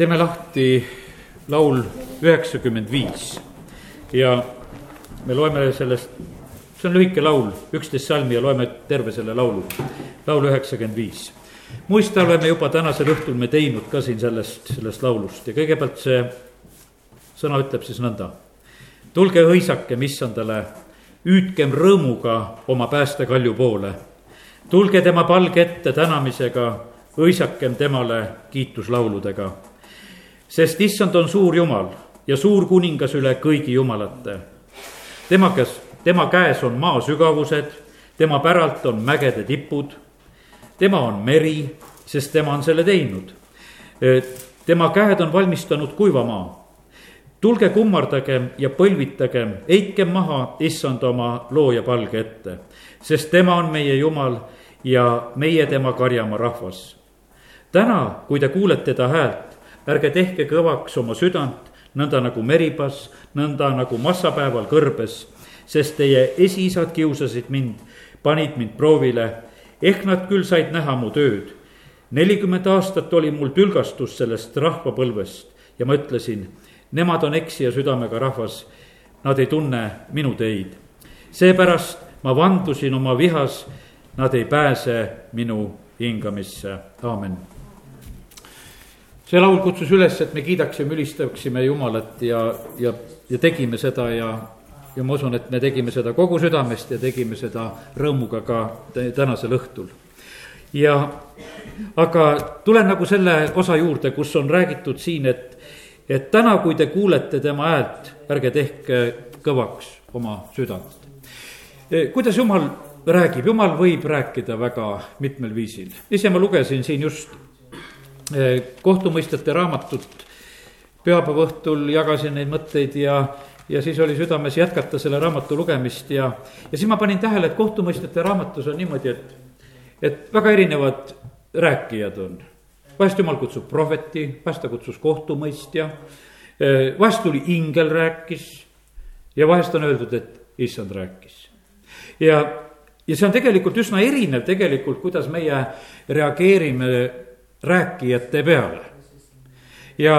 teeme lahti laul üheksakümmend viis ja me loeme sellest, see on lühike laul, üksteist salmi ja loeme terve selle laulu, laul üheksakümmend viis. muista oleme juba tänasel õhtul me teinud ka siin sellest, sellest laulust ja kõigepealt see sõna ütleb siis nõnda. tulge hõisakem issandale, hüüdkem rõõmuga oma päästekalju poole. tulge tema palge ette tänamisega, hõisakem temale kiituslauludega sest issand on suur jumal ja suur kuningas üle kõigi jumalate. tema käes, tema käes on maa sügavused, tema päralt on mägede tipud. tema on meri, sest tema on selle teinud. tema käed on valmistanud kuiva maa. tulge kummardagem ja põlvitagem, heitkem maha issand oma looja palge ette, sest tema on meie jumal ja meie tema karjamaa rahvas. täna, kui te kuulete ta häält, ärge tehke kõvaks oma südant, nõnda nagu meribas, nõnda nagu massapäeval kõrbes, sest teie esiisad kiusasid mind, panid mind proovile. ehk nad küll said näha mu tööd. nelikümmend aastat oli mul tülgastus sellest rahvapõlvest ja ma ütlesin, nemad on eksija südamega rahvas, nad ei tunne minu teid. seepärast ma vandusin oma vihas, nad ei pääse minu hingamisse, aamen see laul kutsus üles, et me kiidaksime, ülistaksime Jumalat ja, ja, ja tegime seda ja, ja ma usun, et me tegime seda kogu südamest ja tegime seda rõõmuga ka tänasel õhtul. ja aga tulen nagu selle osa juurde, kus on räägitud siin, et, et täna, kui te kuulete tema häält, ärge tehke kõvaks oma südant. kuidas Jumal räägib, Jumal võib rääkida väga mitmel viisil. ise ma lugesin siin just kohtumõistjate raamatut pühapäeva õhtul jagasin neid mõtteid ja, ja siis oli südames jätkata selle raamatu lugemist ja, ja siis ma panin tähele, et kohtumõistjate raamatus on niimoodi, et, et väga erinevad rääkijad on. vahest jumal kutsub prohveti, vahest ta kutsus kohtumõistja, vahest tuli ingel rääkis ja vahest on öeldud, et issand rääkis. ja, ja see on tegelikult üsna erinev tegelikult, kuidas meie reageerime rääkijate peale. ja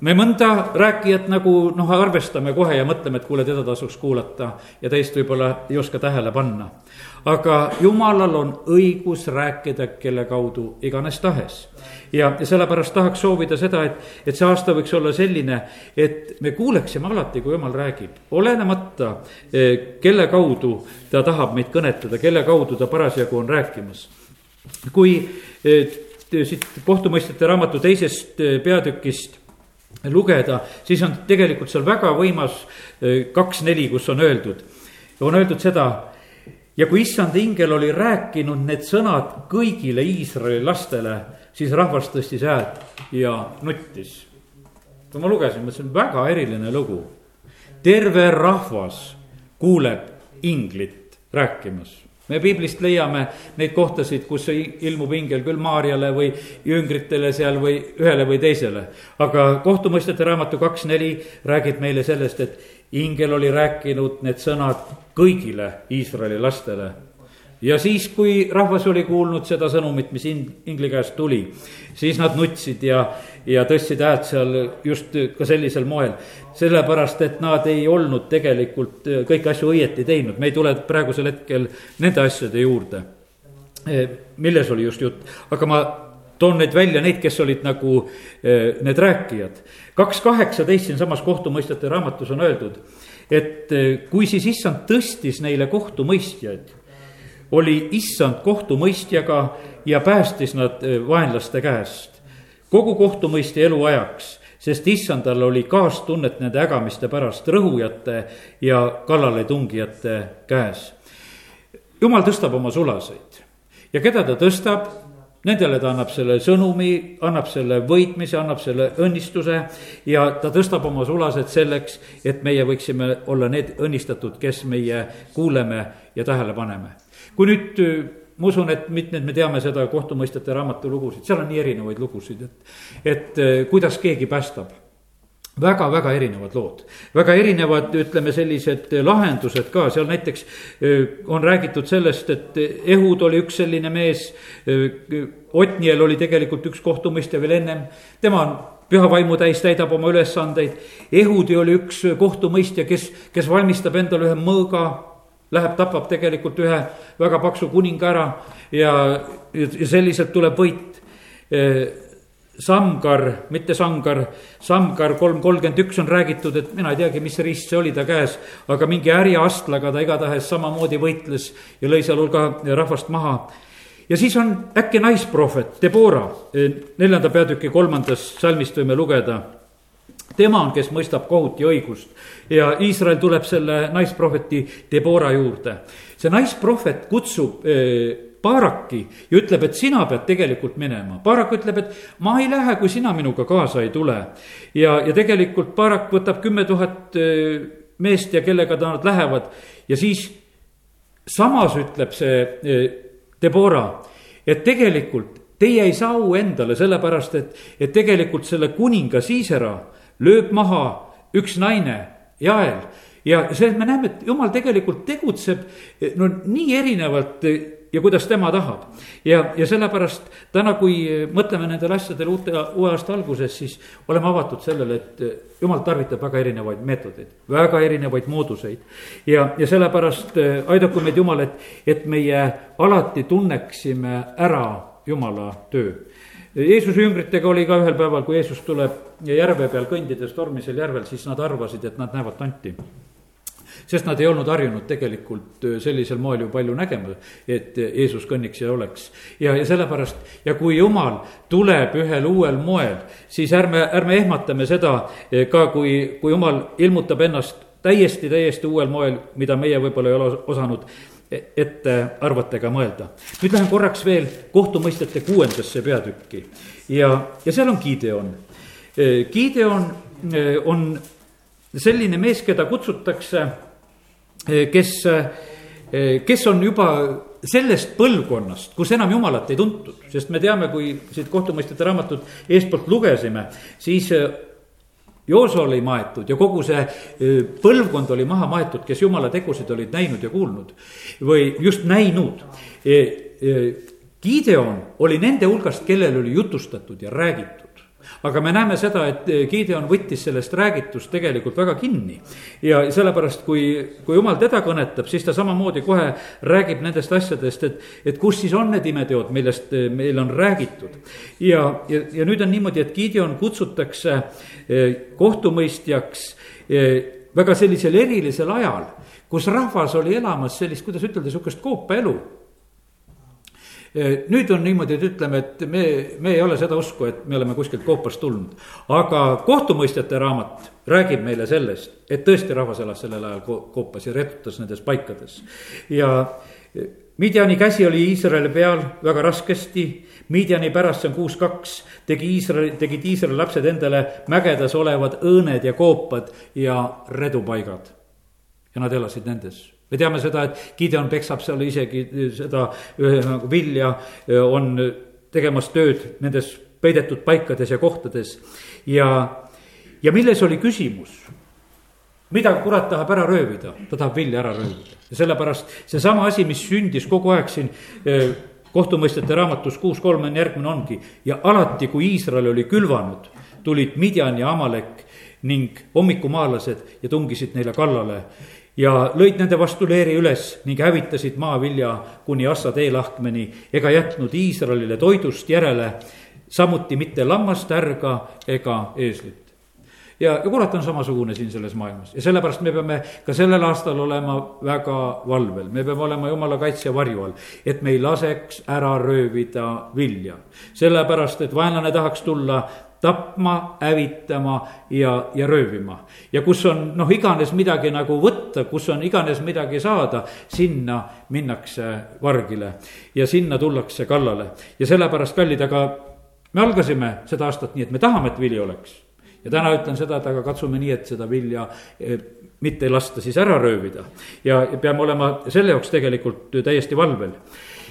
me mõnda rääkijat nagu noh, arvestame kohe ja mõtleme, et kuule, teda tasuks kuulata ja teist võib-olla ei oska tähele panna. aga jumalal on õigus rääkida kelle kaudu iganes tahes. ja, sellepärast tahaks soovida seda, et, et see aasta võiks olla selline, et me kuuleksime alati, kui jumal räägib, olenemata eh, kelle kaudu ta tahab meid kõnetada, kelle kaudu ta parasjagu on rääkimas. kui eh, siit kohtumõistjate raamatu teisest eh, peatükist lugeda, siis on tegelikult seal väga võimas eh, kaks neli, kus on öeldud, on öeldud seda. ja kui issand ingel oli rääkinud need sõnad kõigile Iisraeli lastele, siis rahvas tõstis häält ja nuttis. kui ma lugesin, mõtlesin, väga eriline lugu. terve rahvas kuuleb inglit rääkimas me piiblist leiame neid kohtasid, kus ilmub ingel küll Maarjale või jüngritele seal või ühele või teisele. aga kohtumõistjate raamatu kaks neli räägib meile sellest, et ingel oli rääkinud need sõnad kõigile Iisraeli lastele ja siis, kui rahvas oli kuulnud seda sõnumit, mis ingli käest tuli, siis nad nutsid ja, ja tõstsid häält seal just ka sellisel moel. sellepärast, et nad ei olnud tegelikult kõiki asju õieti teinud, me ei tule praegusel hetkel nende asjade juurde, e, milles oli just jutt, aga ma toon neid välja, neid, kes olid nagu e, need rääkijad. kaks kaheksateist siinsamas kohtumõistjate raamatus on öeldud, et kui siis issand tõstis neile kohtumõistjaid oli issand kohtumõistjaga ja päästis nad eh, vaenlaste käest. kogu kohtumõistja eluajaks, sest issandal oli kaastunnet nende ägamiste pärast rõhujate ja kallaletungijate käes. jumal tõstab oma sulaseid ja keda ta tõstab, nendele ta annab selle sõnumi, annab selle võitmise, annab selle õnnistuse ja ta tõstab oma sulased selleks, et meie võiksime olla need õnnistatud, kes meie kuuleme ja tähele paneme kui nüüd äh, ma usun, et mitmed me teame seda kohtumõistjate raamatu lugusid, seal on nii erinevaid lugusid, et, et äh, kuidas keegi päästab väga-väga erinevad lood, väga erinevad, ütleme, sellised lahendused ka, seal näiteks äh, on räägitud sellest, et Ehud oli üks selline mees. Otniel oli tegelikult üks kohtumõistja veel ennem, tema on püha vaimu täis täidab oma ülesandeid. Ehudi oli üks kohtumõistja, kes, kes valmistab endale ühe mõõga, läheb, tapab tegelikult ühe väga paksu kuninga ära ja, ja selliselt tuleb võit. Samgar, mitte Sangar, Samgar kolm kolmkümmend üks on räägitud, et mina ei teagi, mis riist see oli ta käes, aga mingi härjaastlaga ta igatahes samamoodi võitles ja lõi seal hulga rahvast maha. ja siis on äkki naisprohvet, Debora, neljanda peatüki kolmandas salmist võime lugeda tema on, kes mõistab kohut ja õigust ja Iisrael tuleb selle naisprohveti Debora juurde. see naisprohvet kutsub eh, Baaraki ja ütleb, et sina pead tegelikult minema. Baarak ütleb, et ma ei lähe, kui sina minuga kaasa ei tule. ja, ja tegelikult Baarak võtab kümme tuhat eh, meest ja kellega nad lähevad ja siis samas ütleb see eh, Debora, et tegelikult teie ei saa au endale, sellepärast et, et tegelikult selle kuninga Siisera lööb maha üks naine, Jael ja see, me näeme, et jumal tegelikult tegutseb eh, no nii erinevalt ja kuidas tema tahab. ja, ja sellepärast täna, kui mõtleme nendele asjadele uute, uue aasta alguses, siis oleme avatud sellele, et jumal tarvitab väga erinevaid meetodeid, väga erinevaid mooduseid. ja, ja sellepärast aidaku meid Jumal, et, et meie alati tunneksime ära Jumala töö. Jeesuse jüngritega oli ka ühel päeval, kui Jeesus tuleb järve peal kõndides tormisel järvel, siis nad arvasid, et nad näevad tanti sest nad ei olnud harjunud tegelikult äh, sellisel moel ju palju nägema, et Jeesus kõnniks ja oleks. ja, ja sellepärast ja kui Jumal tuleb ühel uuel moel, siis ärme, ärme ehmatame seda äh, ka, kui, kui Jumal ilmutab ennast täiesti, täiesti uuel moel, mida meie võib-olla ei ole osanud e-, ette arvata ega mõelda. nüüd lähen korraks veel kohtumõistjate kuuendasse peatükki ja, ja seal on Gideon. Äh, Gideon on selline mees, keda kutsutakse Eh, kes, eh, kes on juba sellest põlvkonnast, kus enam jumalat ei tuntud, sest me teame, kui siit kohtumõistjate raamatut eespoolt lugesime, siis eh, Jooso oli maetud ja kogu see põlvkond oli maha maetud, kes jumala tegusid olid näinud ja kuulnud või just näinud. Gideon oli nende hulgast, kellel oli jutustatud ja räägitud aga me näeme seda, et Gideon võttis sellest räägitust tegelikult väga kinni. ja sellepärast, kui, kui jumal teda kõnetab, siis ta samamoodi kohe räägib nendest asjadest, et, et kus siis on need imeteod, millest meil on räägitud. ja, ja, ja nüüd on niimoodi, et Gideon kutsutakse eh, kohtumõistjaks eh, väga sellisel erilisel ajal, kus rahvas oli elamas sellist, kuidas ütelda, sihukest koopaelu nüüd on niimoodi, et ütleme, et me, me ei ole seda usku, et me oleme kuskilt koopast tulnud. aga kohtumõistjate raamat räägib meile sellest, et tõesti rahvas elas sellel ajal koopas ja retutas nendes paikades. ja Midiani käsi oli Iisraeli peal väga raskesti. Midiani pärast, see on kuus kaks, tegi Iisrael, tegid Iisraeli lapsed endale mägedes olevad õõned ja koopad ja redupaigad. ja nad elasid nendes me teame seda, et Gideon peksab seal isegi seda nagu vilja, on tegemas tööd nendes peidetud paikades ja kohtades. ja, ja milles oli küsimus? mida kurat tahab ära röövida, ta tahab vilja ära röövida ja sellepärast seesama asi, mis sündis kogu aeg siin kohtumõistjate raamatus kuus kolm on järgmine ongi ja alati, kui Iisrael oli külvanud, tulid Midjan ja Amalek ning hommikumaalased ja tungisid neile kallale ja lõid nende vastu leeri üles ning hävitasid maavilja kuni Assa teelahkmeni ega jätnud Iisraelile toidust järele, samuti mitte lammast, ärga ega eeslit. Ja, ja kurat on samasugune siin selles maailmas. Ja sellepärast me peame ka sellel aastal olema väga valvel, me peame olema jumala kaitse varju all, et me ei laseks ära röövida vilja. sellepärast, et vaenlane tahaks tulla tapma, hävitama ja, ja röövima. ja kus on noh, iganes midagi nagu võtta, kus on iganes midagi saada, sinna minnakse vargile ja sinna tullakse kallale. ja sellepärast, kallid, aga me algasime seda aastat nii, et me tahame, et vili oleks. ja täna ütlen seda, et aga katsume nii, et seda vilja eh, mitte ei lasta siis ära röövida. ja peame olema selle jaoks tegelikult täiesti valvel.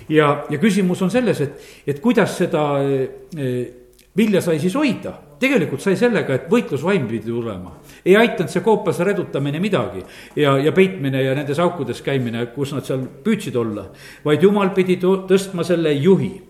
ja, ja küsimus on selles, et, et kuidas seda eh, vilja sai siis hoida, tegelikult sai sellega, et võitlusvaim pidi tulema. ei aidanud see koopas redutamine midagi ja, ja peitmine ja nendes aukudes käimine, kus nad seal püüdsid olla, vaid jumal pidi tõstma selle juhi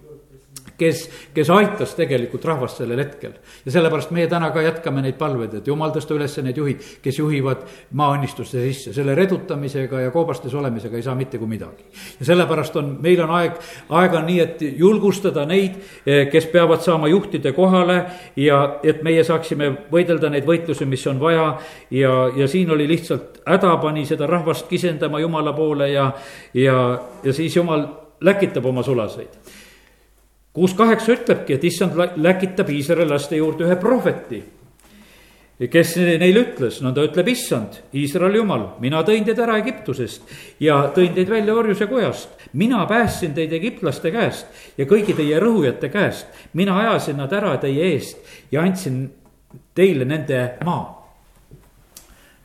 kes, kes aitas tegelikult rahvast sellel hetkel. ja sellepärast meie täna ka jätkame neid palveid, et jumal tõsta üles need juhid, kes juhivad maaõnnistuste sisse, selle redutamisega ja koobastes olemisega ei saa mitte kui midagi. ja sellepärast on, meil on aeg, aeg on nii, et julgustada neid, eh, kes peavad saama juhtide kohale ja et meie saaksime võidelda neid võitlusi, mis on vaja ja, ja siin oli lihtsalt häda pani seda rahvast kisendama Jumala poole ja, ja, ja siis Jumal läkitab oma sulaseid kuus kaheksa ütlebki, et issand läkitab Iisraeli laste juurde ühe prohveti. kes neile ütles, no ta ütleb, issand, Iisraeli jumal, mina tõin teid ära Egiptusest ja tõin teid välja orjuse kojast. mina päästsin teid egiptlaste käest ja kõigi teie rõhujate käest. mina ajasin nad ära teie eest ja andsin teile nende maa.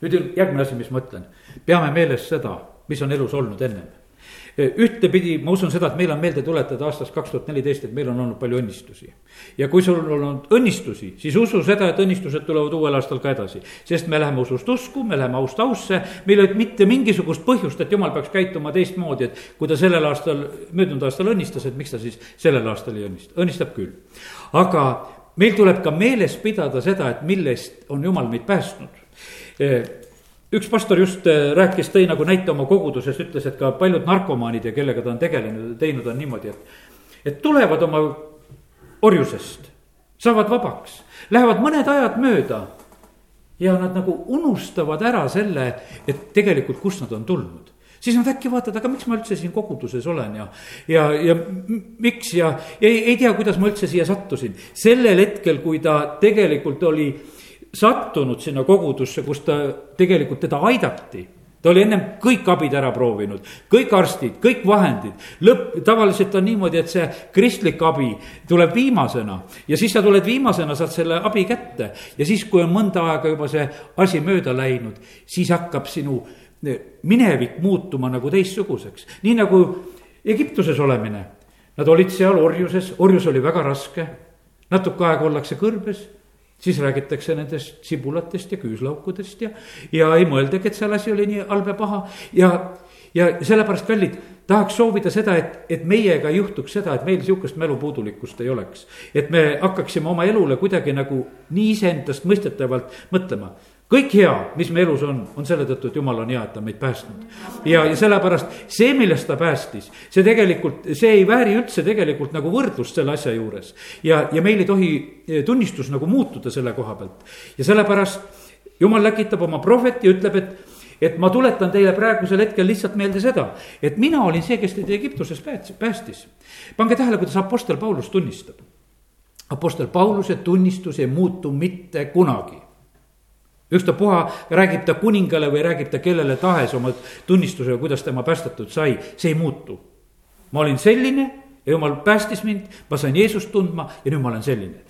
nüüd järgmine asi, mis ma ütlen, peame meeles seda, mis on elus olnud ennem ühtepidi ma usun seda, et meil on meelde tuletada aastast kaks tuhat neliteist, et meil on olnud palju õnnistusi. ja kui sul on olnud õnnistusi, siis usu seda, et õnnistused tulevad uuel aastal ka edasi. sest me läheme usust usku, me läheme aust ausse, meil ei ole mitte mingisugust põhjust, et jumal peaks käituma teistmoodi, et kui ta sellel aastal, möödunud aastal õnnistas, et miks ta siis sellel aastal ei õnnista, õnnistab küll. aga meil tuleb ka meeles pidada seda, et millest on jumal meid päästnud üks pastor just äh, rääkis, tõi nagu näite oma koguduses, ütles, et ka paljud narkomaanid ja kellega ta on tegelenud, teinud on niimoodi, et. et tulevad oma orjusest, saavad vabaks, lähevad mõned ajad mööda. ja nad nagu unustavad ära selle, et tegelikult, kust nad on tulnud siis nad äkki vaatavad, aga miks ma üldse siin koguduses olen ja, ja, ja miks ja, ja ei, ei tea, kuidas ma üldse siia sattusin. sellel hetkel, kui ta tegelikult oli sattunud sinna kogudusse, kus ta tegelikult teda aidati ta oli ennem kõik abid ära proovinud, kõik arstid, kõik vahendid. lõpp, tavaliselt on niimoodi, et see kristlik abi tuleb viimasena ja siis sa tuled viimasena, saad selle abi kätte. ja siis, kui on mõnda aega juba see asi mööda läinud, siis hakkab sinu minevik muutuma nagu teistsuguseks, nii nagu Egiptuses olemine. Nad olid seal orjuses, orjus oli väga raske, natuke aega ollakse kõrbes siis räägitakse nendest sibulatest ja küüslaukudest ja, ja ei mõeldagi, et seal asi oli nii halb ja paha ja, ja sellepärast, kallid, tahaks soovida seda, et, et meiega ei juhtuks seda, et meil sihukest mälupuudulikkust ei oleks. et me hakkaksime oma elule kuidagi nagu nii iseendast mõistetavalt mõtlema kõik hea, mis me elus on, on selle tõttu, et jumal on hea, et ta on meid päästnud. ja, ja sellepärast see, millest ta päästis, see tegelikult, see ei vääri üldse tegelikult nagu võrdlust selle asja juures. ja, ja meil ei tohi eh, tunnistus nagu muutuda selle koha pealt. ja sellepärast jumal läkitab oma prohveti ja ütleb, et et ma tuletan teile praegusel hetkel lihtsalt meelde seda, et mina olin see, kes teid Egiptuses päästis. pange tähele, kuidas Apostel Paulus tunnistab. Apostel Pauluse tunnistus ei muutu mitte kunagi ükstapuha, räägib ta kuningale või räägib ta kellele tahes oma tunnistusega, kuidas tema päästetud sai, see ei muutu. ma olin selline ja jumal päästis mind, ma sain Jeesust tundma ja nüüd ma olen selline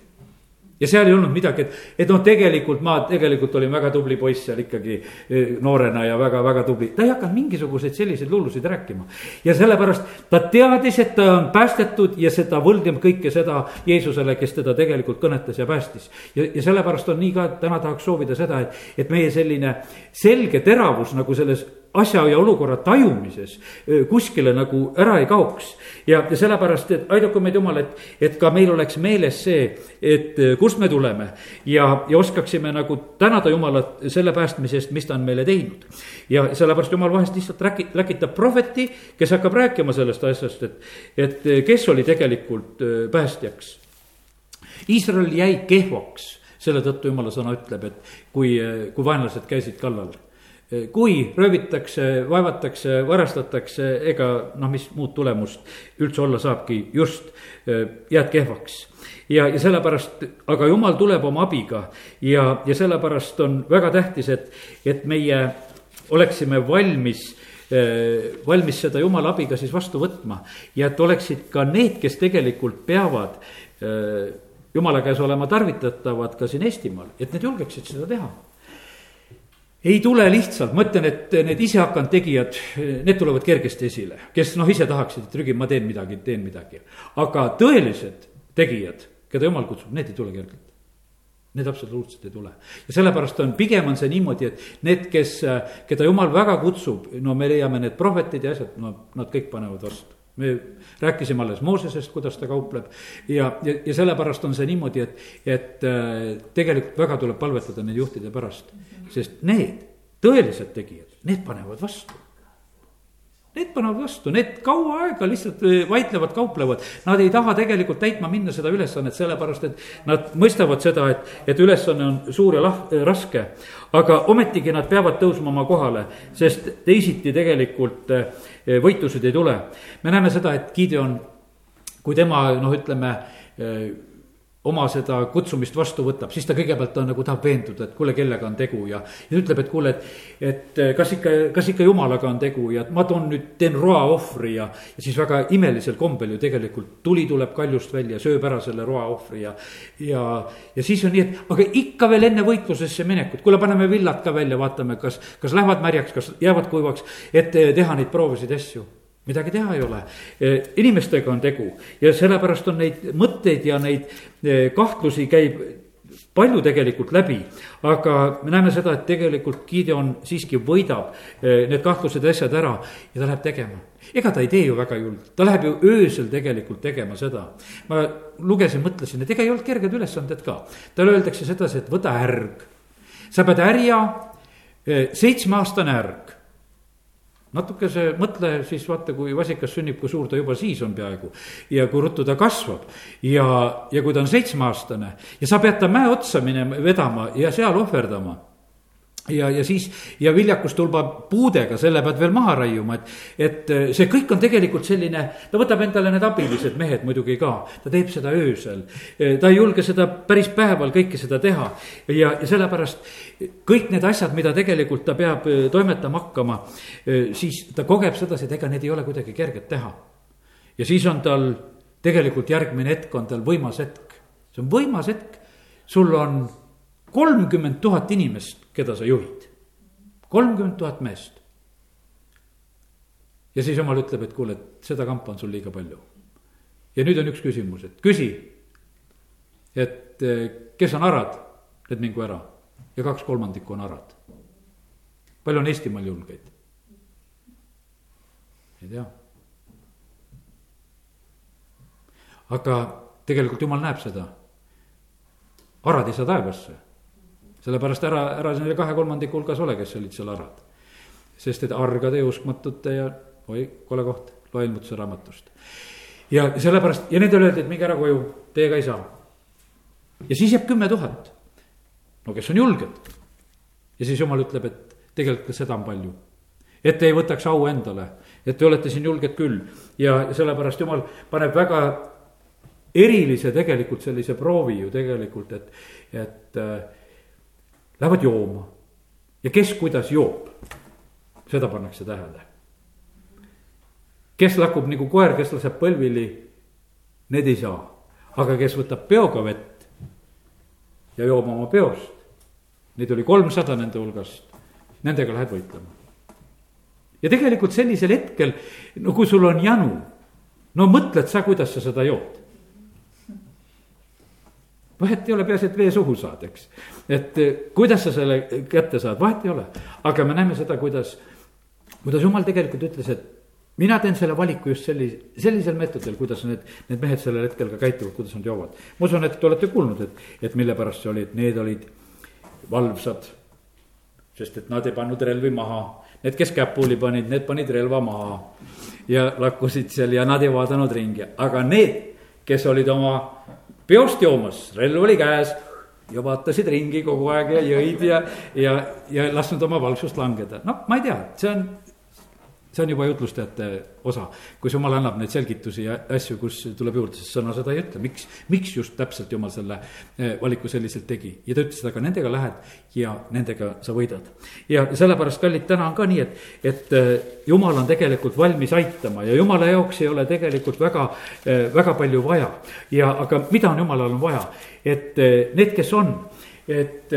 ja seal ei olnud midagi, et, et noh, tegelikult ma tegelikult olin väga tubli poiss seal ikkagi eh, noorena ja väga-väga tubli. ta ei hakanud mingisuguseid selliseid lullusid rääkima. ja sellepärast ta teadis, et ta on päästetud ja seda võlgneb kõike seda Jeesusele, kes teda tegelikult kõnetas ja päästis. ja, ja sellepärast on nii ka, et täna tahaks soovida seda, et, et meie selline selge teravus nagu selles asja ja olukorra tajumises kuskile nagu ära ei kaoks. ja, ja sellepärast, et aidaku meid Jumal, et, et ka meil oleks meeles see, et kust me tuleme. ja, ja oskaksime nagu tänada Jumalat selle päästmise eest, mis ta on meile teinud. ja sellepärast Jumal vahest lihtsalt rääki-, läkitab prohveti, kes hakkab rääkima sellest asjast, et, et kes oli tegelikult päästjaks. Iisrael jäi kehvaks selle tõttu jumala sõna ütleb, et kui, kui vaenlased käisid kallal kui röövitakse, vaevatakse, varastatakse, ega noh, mis muud tulemust üldse olla saabki, just jääd kehvaks. ja, ja sellepärast, aga jumal tuleb oma abiga ja, ja sellepärast on väga tähtis, et, et meie oleksime valmis valmis seda jumala abiga siis vastu võtma ja et oleksid ka need, kes tegelikult peavad jumala käes olema tarvitatavad ka siin Eestimaal, et need julgeksid seda teha ei tule lihtsalt, ma ütlen, et need isehakanud tegijad, need tulevad kergesti esile, kes noh, ise tahaksid, et trügi, ma teen midagi, teen midagi. aga tõelised tegijad, keda jumal kutsub, need ei tule kergelt. Need absoluutselt ei tule ja sellepärast on, pigem on see niimoodi, et need, kes, keda jumal väga kutsub, no me leiame need prohvetid ja asjad, no nad kõik panevad vastu me rääkisime alles Moosesest, kuidas ta kaupleb ja, ja, ja sellepärast on see niimoodi, et, et äh, tegelikult väga tuleb palvetada nende juhtide pärast. sest need tõelised tegijad, need panevad vastu. Need panevad vastu, need kaua aega lihtsalt äh, vaidlevad, kauplevad. Nad ei taha tegelikult täitma minna seda ülesannet, sellepärast et nad mõistavad seda, et, et ülesanne on suur ja lah-, raske. aga ometigi nad peavad tõusma oma kohale, sest teisiti tegelikult äh, võitlused ei tule. me näeme seda, et Gideon, kui tema noh, ütleme oma seda kutsumist vastu võtab, siis ta kõigepealt on nagu tahab veenduda, et kuule, kellega on tegu ja. ja ütleb, et kuule, et, et kas ikka, kas ikka jumalaga on tegu ja ma toon nüüd, teen roa ohvri ja. ja siis väga imelisel kombel ju tegelikult tuli tuleb kaljust välja, sööb ära selle roa ohvri ja. ja, ja siis on nii, et aga ikka veel enne võitlusesse minekut, kuule, paneme villad ka välja, vaatame, kas, kas lähevad märjaks, kas jäävad kuivaks, et teha neid proovisid asju midagi teha ei ole. E, inimestega on tegu ja sellepärast on neid mõtteid ja neid e, kahtlusi käib palju tegelikult läbi, aga me näeme seda, et tegelikult Gideon siiski võidab e, need kahtlused ja asjad ära ja ta läheb tegema. ega ta ei tee ju väga julgelt, ta läheb ju öösel tegelikult tegema seda. ma lugesin, mõtlesin, et ega ei olnud kerged ülesanded ka. talle öeldakse sedasi, et võta ärg. sa pead härja, seitsmeaastane ärg natukese mõtle siis vaata, kui vasikas sünnib, kui suur ta juba siis on peaaegu. ja kui ruttu ta kasvab ja, ja kui ta on seitsmeaastane ja sa pead ta mäe otsa minema, vedama ja seal ohverdama ja, ja siis ja viljakustulba puudega, selle pead veel maha raiuma, et, et äh, see kõik on tegelikult selline, ta võtab endale need abilised mehed muidugi ka, ta teeb seda öösel. Äh, ta ei julge seda päris päeval kõike seda teha ja, ja sellepärast kõik need asjad, mida tegelikult ta peab äh, toimetama hakkama, siis ta kogeb sedasi, et ega need ei ole kuidagi kerged teha. ja siis on tal tegelikult järgmine hetk on tal võimas hetk, see on võimas hetk, sul on kolmkümmend tuhat inimest, keda sa juhid. kolmkümmend tuhat meest. ja siis jumal ütleb, et kuule, et seda kampa on sul liiga palju. ja nüüd on üks küsimus, et küsi, et eh, kes on arad, need mingu ära ja kaks kolmandikku on arad. palju on Eestimaal julgeid? ei tea. aga tegelikult jumal näeb seda. arad ei saa taevasse sellepärast ära, ära selle kahe kolmandiku hulgas ole, kes olid seal arad. sest et argade ja uskmatute ja oi, kole koht, loe ilmutuse raamatust. ja sellepärast ja nendele öeldi, et minge ära koju, teiega ei saa. ja siis jääb kümme tuhat. no kes on julged. ja siis jumal ütleb, et tegelikult ka seda on palju. et ei võtaks au endale, et te olete siin julged küll ja sellepärast jumal paneb väga erilise tegelikult sellise proovi ju tegelikult, et, et äh, lähevad jooma. ja kes kuidas joob, seda pannakse tähele. kes lakub nagu koer, kes laseb põlvili, need ei saa. aga kes võtab peoga vett ja joob oma peost, neid oli kolmsada nende hulgast, nendega lähed võitlema. ja tegelikult sellisel hetkel, no kui sul on janu, no mõtled sa, kuidas sa seda jood vahet ei ole, peaasi, et vee suhu saad, eks. et eh, kuidas sa selle kätte saad, vahet ei ole. aga me näeme seda, kuidas, kuidas jumal tegelikult ütles, et mina teen selle valiku just sellise, sellisel meetodil, kuidas need, need mehed sellel hetkel ka käituvad, kuidas nad joovad. ma usun, et te olete kuulnud, et, et mille pärast see oli, et need olid valvsad. sest et nad ei pannud relvi maha, need, kes käpuli panid, need panid relva maha. ja lakkusid seal ja nad ei vaadanud ringi, aga need, kes olid oma peost joomas, relv oli käes ja vaatasid ringi kogu aeg ja jõid ja, ja, ja lasknud oma valgsust langeda. noh, ma ei tea, see on see on juba jutlustajate osa, kus jumal annab neid selgitusi ja asju, kus tuleb juurde, sest sõna seda ei ütle, miks, miks just täpselt jumal selle eh, valiku selliselt tegi. ja ta ütles, et aga nendega lähed ja nendega sa võidad. ja sellepärast, kallid, täna on ka nii, et, et eh, jumal on tegelikult valmis aitama ja jumala jaoks ei ole tegelikult väga, eh, väga palju vaja. ja aga mida on jumalal on vaja, et need, kes on, et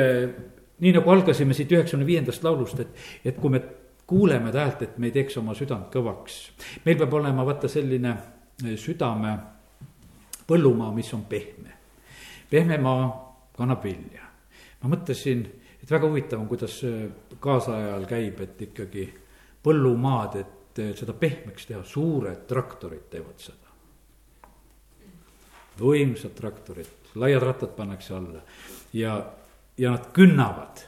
nii nagu algasime siit üheksakümne viiendast laulust, et, et kui me kuuleme ta häält, et me ei teeks oma südant kõvaks. meil peab olema vaata selline eh, südame põllumaa, mis on pehme. pehme maa kannab vilja. ma mõtlesin, et väga huvitav on, kuidas eh, kaasajal käib, et ikkagi põllumaad, et eh, seda pehmeks teha, suured traktorid teevad seda. võimsad traktorid, laiad rattad pannakse alla ja, ja nad künnavad,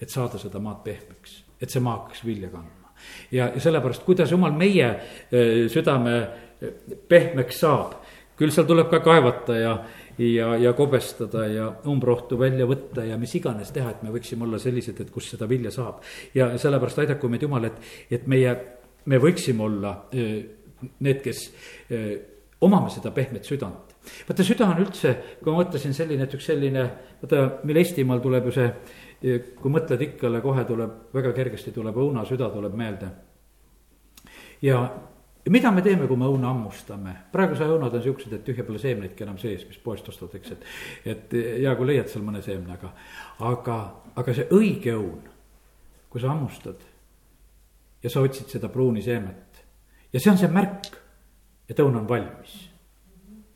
et saada seda maad pehmeks, et see maa hakkaks vilja kandma. ja, ja sellepärast, kuidas jumal meie eh, südame eh, pehmeks saab, küll seal tuleb ka kaevata ja, ja, ja kobestada ja umbrohtu välja võtta ja mis iganes teha, et me võiksime olla sellised, et kus seda vilja saab. ja sellepärast aidaku meid Jumal, et, et meie, me võiksime olla need, kes omame seda pehmet südant. vaata, süda on üldse, kui ma mõtlesin selline, et üks selline, vaata, meil Eestimaal tuleb ju see, kui mõtled ikkale, kohe tuleb, väga kergesti tuleb õunasüda tuleb meelde. ja mida me teeme, kui me õuna hammustame? praeguse õunad on siuksed, et tühja pole seemneidki enam sees, mis poest ostad, eks, et. et hea, kui leiad seal mõne seemne, aga, aga, aga see õige õun, kui sa hammustad ja sa otsid seda pruuni seemet ja see on see märk, et õun on valmis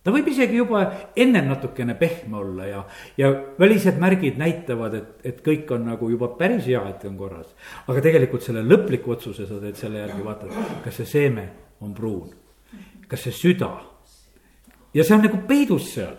ta võib isegi juba ennem natukene pehme olla ja, ja välised märgid näitavad, et, et kõik on nagu juba päris hea, et on korras. aga tegelikult selle lõpliku otsuse sa teed selle järgi, vaatad, kas see seeme on pruun. kas see süda? ja see on nagu peidus seal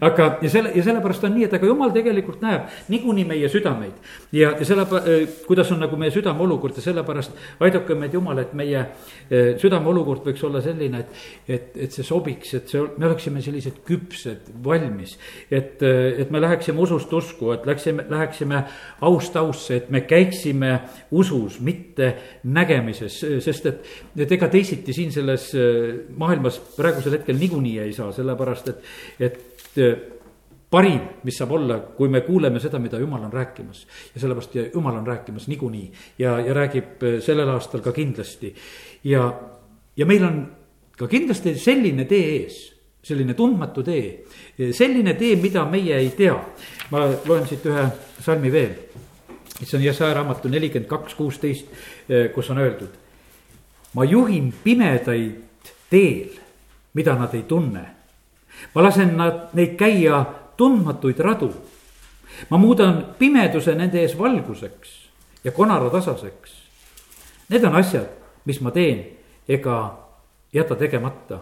aga, ja selle, ja sellepärast on nii, et aga jumal tegelikult näeb niikuinii meie südameid. ja, ja selle, äh, kuidas on nagu meie südame olukord ja sellepärast aidake meid Jumal, et meie äh, südame olukord võiks olla selline, et. et, et see sobiks, et see, me oleksime sellised küpsed, valmis. et, äh, et me läheksime usust usku, et läksime, läheksime aust ausse, et me käiksime usus, mitte nägemises, sest et. et ega teisiti siin selles maailmas praegusel hetkel niikuinii ei saa, sellepärast et, et Eh, parim, mis saab olla, kui me kuuleme seda, mida jumal on rääkimas. ja sellepärast ja jumal on rääkimas niikuinii ja, ja räägib eh, sellel aastal ka kindlasti. ja, ja meil on ka kindlasti selline tee ees, selline tundmatu tee. Eh, selline tee, mida meie ei tea. ma loen siit ühe salmi veel. mis on Jesaja raamatu nelikümmend kaks, kuusteist, kus on öeldud. ma juhin pimedaid teel, mida nad ei tunne ma lasen nad, neid käia tundmatuid radu. ma muudan pimeduse nende ees valguseks ja konara tasaseks. Need on asjad, mis ma teen ega jäta tegemata.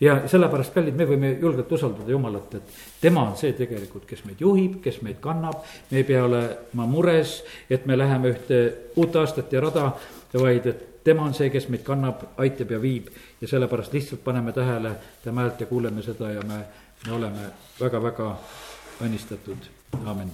ja sellepärast, kallid, me võime julgelt usaldada Jumalat, et tema on see tegelikult, kes meid juhib, kes meid kannab. me ei pea olema mures, et me läheme ühte uut aastat ja rada, vaid et tema on see, kes meid kannab, aitab ja viib ja sellepärast lihtsalt paneme tähele tema häält ja kuuleme seda ja me, me oleme väga-väga õnnistatud, aamen.